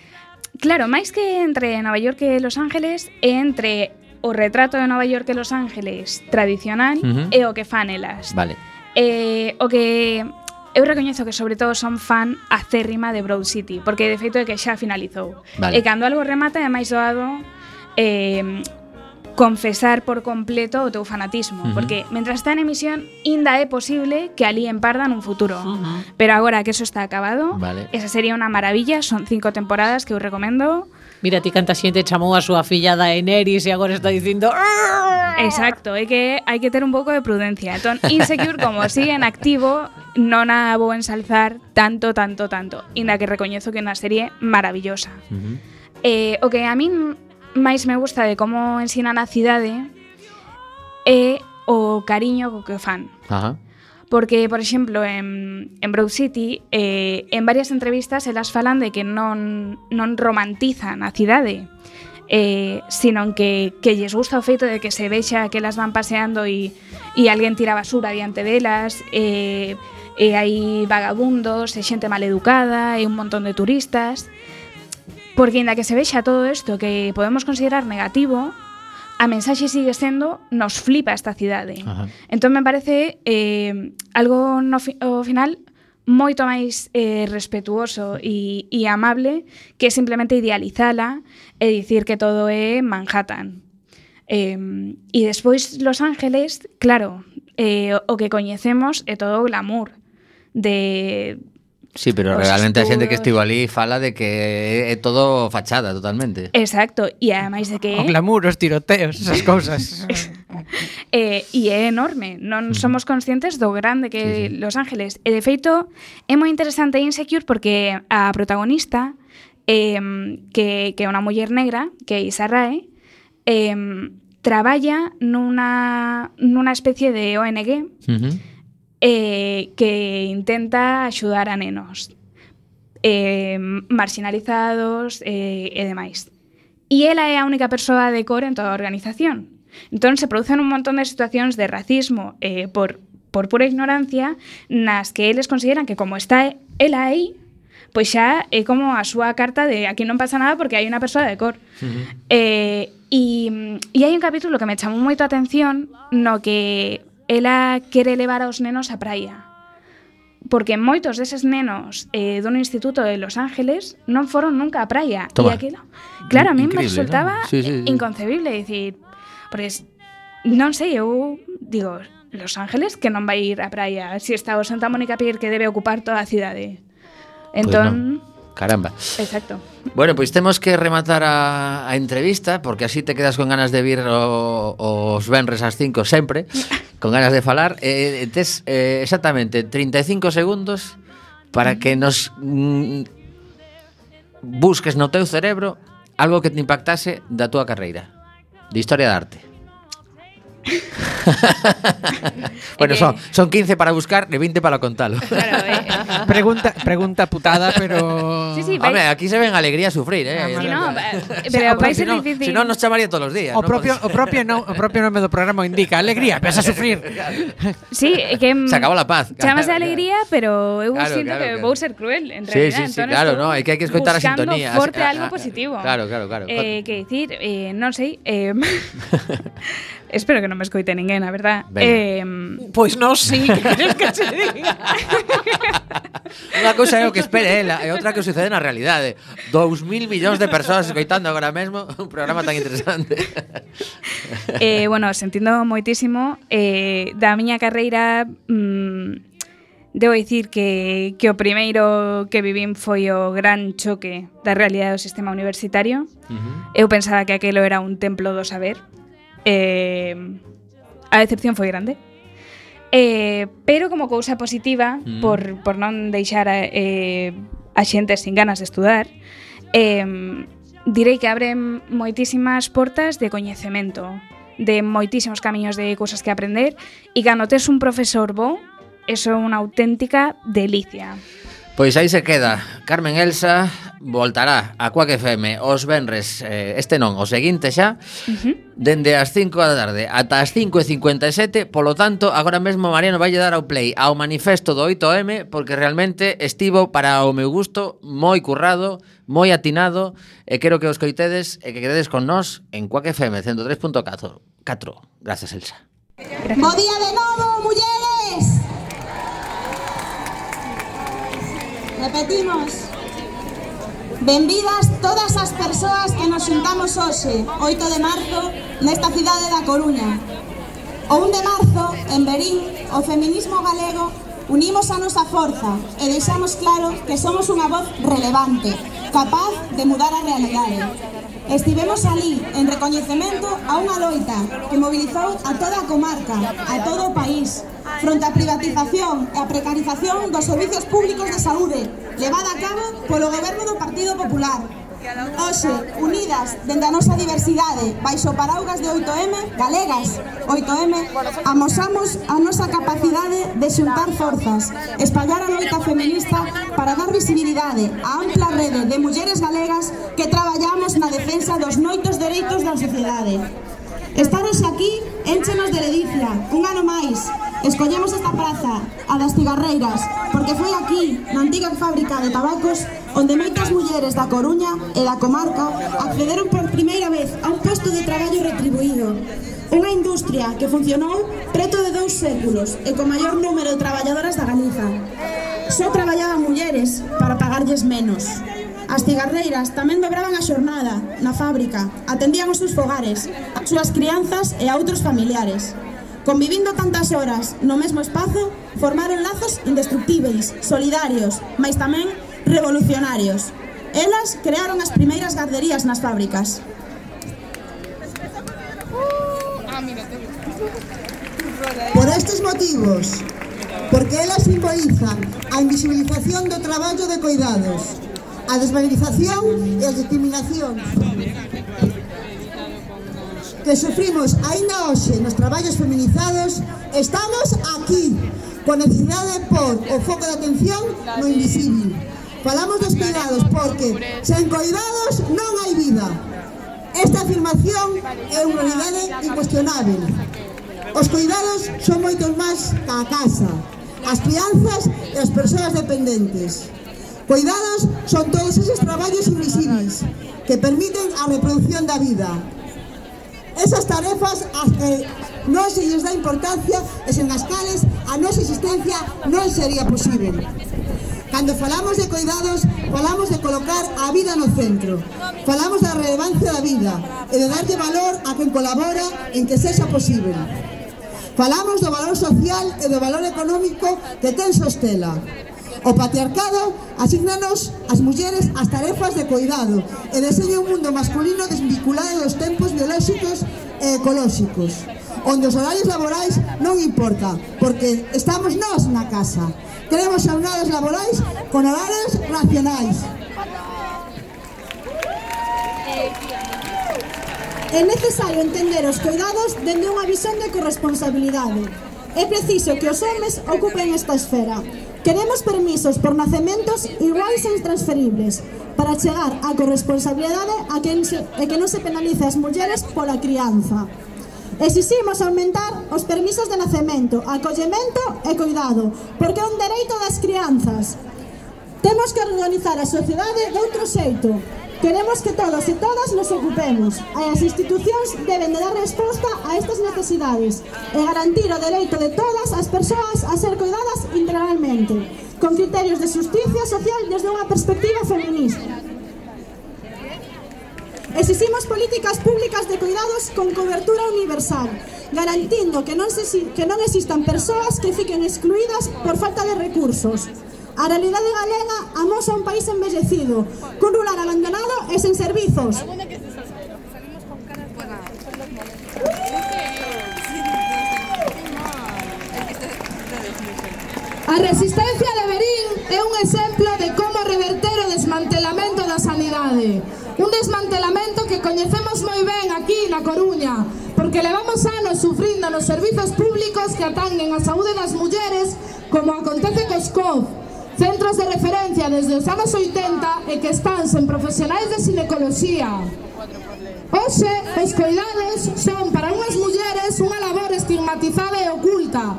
Claro, máis que entre Nova York e Los Ángeles, entre o retrato de Nova York e Los Ángeles tradicional uh -huh. e o que fan elas. Vale. Eh, o que eu recoñezo que sobre todo son fan acérrima de Broad City, porque de feito é que xa finalizou. Vale. E cando algo remata é máis doado eh, confesar por completo o teu fanatismo, uh -huh. porque mentras está en emisión inda é posible que ali empardan un futuro. Uh -huh. Pero agora que eso está acabado, vale. esa sería unha maravilla, son cinco temporadas que eu recomendo mira ti canta xente chamou a súa filla da Eneris e agora está dicindo Exacto, é que hai que ter un pouco de prudencia. Entón, Insecure como sigue en activo, non a vou ensalzar tanto, tanto, tanto, inda que recoñezo que é unha serie maravillosa. Uh -huh. eh, o que a min máis me gusta de como ensinan a cidade é o cariño co que fan. Ajá. Uh -huh Porque, por exemplo, en, en Broad City, eh, en varias entrevistas elas falan de que non, non romantizan a cidade, eh, sino que, que lles gusta o feito de que se vexa que elas van paseando e, e alguén tira basura diante delas, eh, e hai vagabundos, e xente maleducada, e un montón de turistas... Porque inda que se vexa todo isto que podemos considerar negativo, a mensaxe sigue sendo nos flipa esta cidade. Ajá. Entón me parece eh, algo no fi o final moito máis eh, respetuoso e, e amable que simplemente idealizala e dicir que todo é Manhattan. Eh, e despois Los Ángeles, claro, eh, o, o que coñecemos é todo o glamour de Sí, pero os realmente estudos. a xente que estivo ali fala de que é todo fachada totalmente. Exacto, e ademais de que... O glamour, os tiroteos, esas cousas. eh, e é enorme, non somos conscientes do grande que é sí, sí. Los Ángeles. E de feito, é moi interesante Insecure porque a protagonista, eh, que, que é unha muller negra, que é Issa Rae, eh, traballa nunha, nunha especie de ONG uh -huh eh, que intenta axudar a nenos eh, marginalizados eh, e demais. E ela é a única persoa de cor en toda a organización. Entón, se producen un montón de situacións de racismo eh, por, por pura ignorancia nas que eles consideran que como está ela aí, pois xa é como a súa carta de aquí non pasa nada porque hai unha persoa de cor. Uh -huh. eh, e, mm, e hai un capítulo que me chamou moito a atención no que ela quere levar aos nenos á praia. Porque moitos deses nenos eh, dun instituto de Los Ángeles non foron nunca á praia. Toma. E aquilo, claro, a mí me resultaba ¿no? sí, sí, sí. inconcebible dicir, porque pois, non sei, eu digo, Los Ángeles que non vai ir á praia, se si está o Santa Mónica Pier que debe ocupar toda a cidade. Pois entón, pues no. Caramba. Exacto. Bueno, pois pues temos que rematar a, a entrevista porque así te quedas con ganas de vir o, os venres ás 5 sempre, con ganas de falar. Eh, eh tes eh, exactamente 35 segundos para que nos mm, busques no teu cerebro algo que te impactase da túa carreira de historia da arte. bueno, son, son 15 para buscar e 20 para contalo. Claro, eh, Pregunta, pregunta putada, pero... Sí, sí, vai- Home, aquí se ven alegría a sufrir, eh? Ah, vale, no, eh, pero vai ser si no, difícil. Si no, nos chamaría todos los días. O no propio, pode o propio, no, o propio nome do programa indica Alegría, ves a sufrir Sí, que mm, Se acabó la paz. Chamase Claro, alegría, pero eu Claro, sinto claro, que vou ser cruel, en realidad. sí, sí, claro, no, hai que- hai que escoitar a buscando sintonía. forte Ah, algo ah, positivo. claro, claro, claro. Eh, que dicir, eh, sei, eh, Espero que non me escoite ninguén, a verdad. Venga. Eh, pois non, sí, que queres que se diga? Unha cousa é o que espere ela, e outra que sucede na realidade. 2000 millóns de persoas escoitando agora mesmo un programa tan interesante. eh, bueno, sentindo moitísimo eh, da miña carreira mm, Debo dicir que, que o primeiro que vivín foi o gran choque da realidade do sistema universitario. Uh -huh. Eu pensaba que aquilo era un templo do saber, eh, a decepción foi grande. Eh, pero como cousa positiva, mm. por, por non deixar a, eh, a xente sin ganas de estudar, eh, direi que abren moitísimas portas de coñecemento, de moitísimos camiños de cousas que aprender, e cando tes un profesor bo, eso é unha auténtica delicia. Pois aí se queda. Carmen Elsa, voltará a Cuac FM os venres eh, este non, o seguinte xa uh -huh. dende as 5 da tarde ata as 5:57, polo tanto, agora mesmo Mariano vai dar ao play ao manifesto do 8M porque realmente estivo para o meu gusto moi currado, moi atinado e quero que os coitedes e que quededes con nós en Cuac FM 103.4. 4. Gracias, Elsa. Bo día de novo, mulleres. Repetimos. Benvidas todas as persoas que nos xuntamos hoxe, 8 de marzo, nesta cidade da Coruña. O 1 de marzo, en Berín, o feminismo galego unimos a nosa forza e deixamos claro que somos unha voz relevante, capaz de mudar a realidade. Estivemos ali en recoñecemento a unha loita que mobilizou a toda a comarca, a todo o país, fronte á privatización e a precarización dos servicios públicos de saúde, levada a cabo polo goberno do Partido Popular, Hoxe, unidas dende a nosa diversidade, baixo paraugas de 8M, galegas 8M, amosamos a nosa capacidade de xuntar forzas, espallar a loita feminista para dar visibilidade á ampla rede de mulleres galegas que traballamos na defensa dos noitos dereitos da sociedade. Estar hoxe aquí enchenos de ledicia, un ano máis. Escollemos esta praza, a das cigarreiras, porque foi aquí, na antiga fábrica de tabacos, onde moitas mulleres da Coruña e da comarca accederon por primeira vez a un posto de traballo retribuído. Unha industria que funcionou preto de dous séculos e co maior número de traballadoras da Galiza. Só traballaban mulleres para pagarlles menos. As cigarreiras tamén dobraban a xornada na fábrica, atendían os seus fogares, as súas crianzas e a outros familiares. Convivindo tantas horas no mesmo espazo, formaron lazos indestructíveis, solidarios, mas tamén revolucionarios. Elas crearon as primeiras garderías nas fábricas. Por estes motivos, porque elas simbolizan a invisibilización do traballo de coidados, a desvalorización e as discriminacións que sufrimos aínda hoxe nos traballos feminizados estamos aquí con necesidade de pôr o foco de atención no invisible. Falamos dos cuidados porque sen cuidados non hai vida. Esta afirmación é unha realidade incuestionável os cuidados son moitos máis que a casa as crianzas e as persoas dependentes. Cuidados son todos eses traballos invisibles que permiten a reproducción da vida. Esas tarefas as que non se lles dá importancia e sen as cales a nosa existencia non sería posible. Cando falamos de cuidados, falamos de colocar a vida no centro. Falamos da relevancia da vida e de darlle valor a quen colabora en que sexa posible. Falamos do valor social e do valor económico que ten Sostela. O patriarcado asignanos as mulleres as tarefas de cuidado e deseña un mundo masculino desvinculado dos tempos biolóxicos e ecolóxicos onde os horarios laborais non importa porque estamos nós na casa. Queremos xornadas laborais con horarios racionais. É necesario entender os cuidados dende unha visión de corresponsabilidade. É preciso que os homes ocupen esta esfera, Queremos permisos por nacementos iguais e intransferibles para chegar á corresponsabilidade a quen se, e que non se penalice as mulleres pola crianza. Exiximos aumentar os permisos de nacemento, acollemento e cuidado, porque é un dereito das crianzas. Temos que organizar a sociedade de outro xeito, Queremos que todos e todas nos ocupemos e as institucións deben de dar resposta a estas necesidades e garantir o dereito de todas as persoas a ser cuidadas integralmente, con criterios de justicia social desde unha perspectiva feminista. Exiximos políticas públicas de cuidados con cobertura universal, garantindo que non, se, que non existan persoas que fiquen excluídas por falta de recursos. A realidade galega amosa un país envellecido, cun rural abandonado e sen servizos. A resistencia de Berín é un exemplo de como reverter o desmantelamento da sanidade. Un desmantelamento que coñecemos moi ben aquí na Coruña, porque levamos anos sufrindo nos servizos públicos que atanguen a saúde das mulleres como acontece cos COF, centros de referencia desde os anos 80 e que están sen profesionais de ginecoloxía. Oxe, os cuidados son para unhas mulleres unha labor estigmatizada e oculta,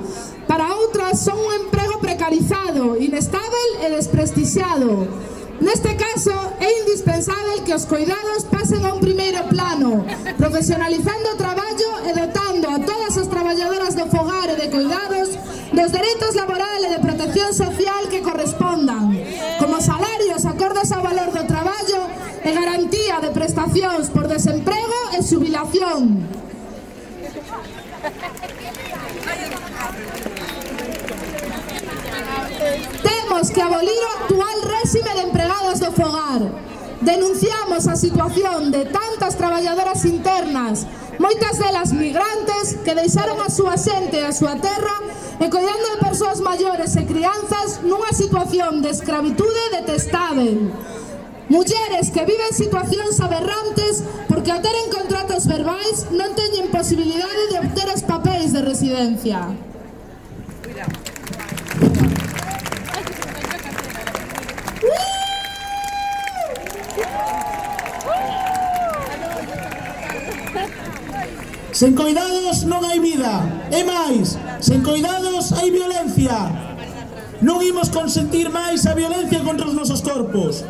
para outras son un emprego precarizado, inestável e desprestixiado. Neste caso, é indispensável que os cuidados pasen a un primeiro plano, profesionalizando o traballo e dotando a todas as traballadoras do fogar e de cuidados dos dereitos laboral e de protección social que correspondan, como salarios acordes ao valor do traballo e garantía de prestacións por desemprego e subilación. Temos que abolir o actual réxime de empregadas do fogar. Denunciamos a situación de tantas traballadoras internas, moitas delas migrantes que deixaron a súa xente e a súa terra e collando de persoas maiores e crianzas nunha situación de escravitude detestável. Mulleres que viven situacións aberrantes porque ao teren contratos verbais non teñen posibilidade de obter os papéis de residencia. Sen coidados non hai vida. E máis, sen coidados hai violencia. Non imos consentir máis a violencia contra os nosos corpos.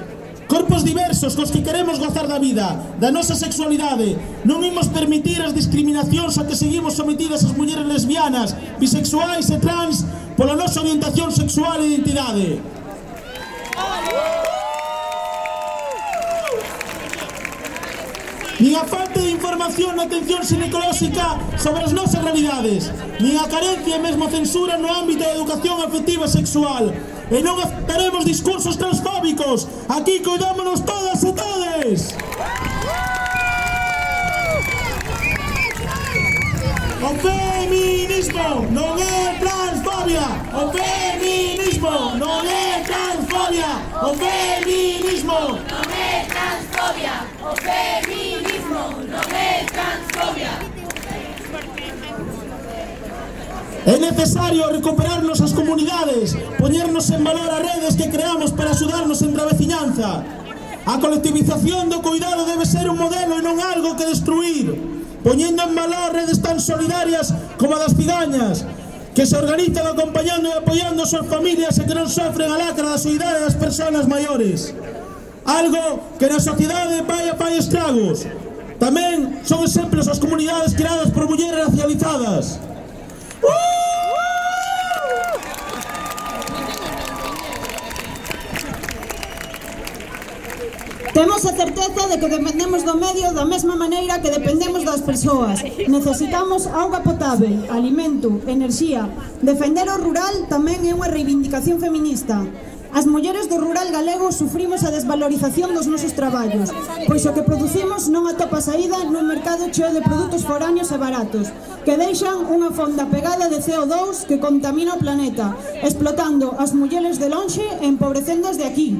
Corpos diversos cos que queremos gozar da vida, da nosa sexualidade. Non imos permitir as discriminacións a que seguimos sometidas as mulleres lesbianas, bisexuais e trans pola nosa orientación sexual e identidade. nin a falta de información na atención xinecolóxica sobre as nosas realidades, nin a carencia e mesmo censura no ámbito da educación afectiva sexual. E non aceptaremos discursos transfóbicos, aquí cuidámonos todas e todes! O feminismo non é transfobia. O feminismo non é transfobia. O feminismo non é transfobia. O feminismo non é transfobia. É necesario recuperarnos as comunidades, poñernos en valor as redes que creamos para axudarnos entre a veciñanza. A colectivización do cuidado debe ser un modelo e non algo que destruir poñendo en valor redes tan solidarias como a das cigañas, que se organizan acompañando e apoiando as súas familias e que non sofren a lacra da solidariedade das persoas maiores. Algo que na sociedade vai a pai estragos. Tamén son exemplos as comunidades creadas por mulleres racializadas. ¡Uh! Temos a certeza de que dependemos do medio da mesma maneira que dependemos das persoas. Necesitamos auga potável, alimento, enerxía. Defender o rural tamén é unha reivindicación feminista. As mulleres do rural galego sufrimos a desvalorización dos nosos traballos, pois o que producimos non atopa saída nun mercado cheo de produtos foráneos e baratos, que deixan unha fonda pegada de CO2 que contamina o planeta, explotando as mulleres de lonxe e empobrecendo as de aquí.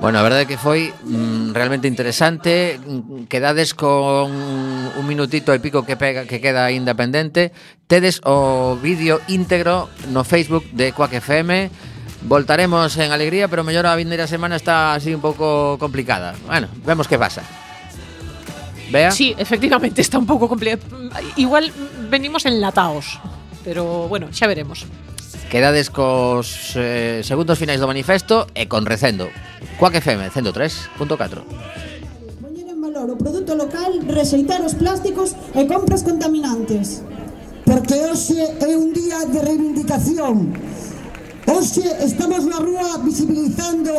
Bueno, a verdade que foi mm, realmente interesante. Quedades con un minutito e pico que pega que queda aínda pendente Tedes o vídeo íntegro no Facebook de Quack FM Voltaremos en alegría, pero mellor a vindeira semana está así un pouco complicada. Bueno, vemos que pasa. Bea? Sí, efectivamente, está un pouco complicado Igual venimos enlataos Pero bueno, xa veremos. Quedades cos eh, segundos finais do manifesto e con Recendo. Quack FM 103.4. Poñer en valor o produto local, rexeitar os plásticos e compras contaminantes. Porque hoxe é un día de reivindicación. Hoxe estamos na rúa visibilizando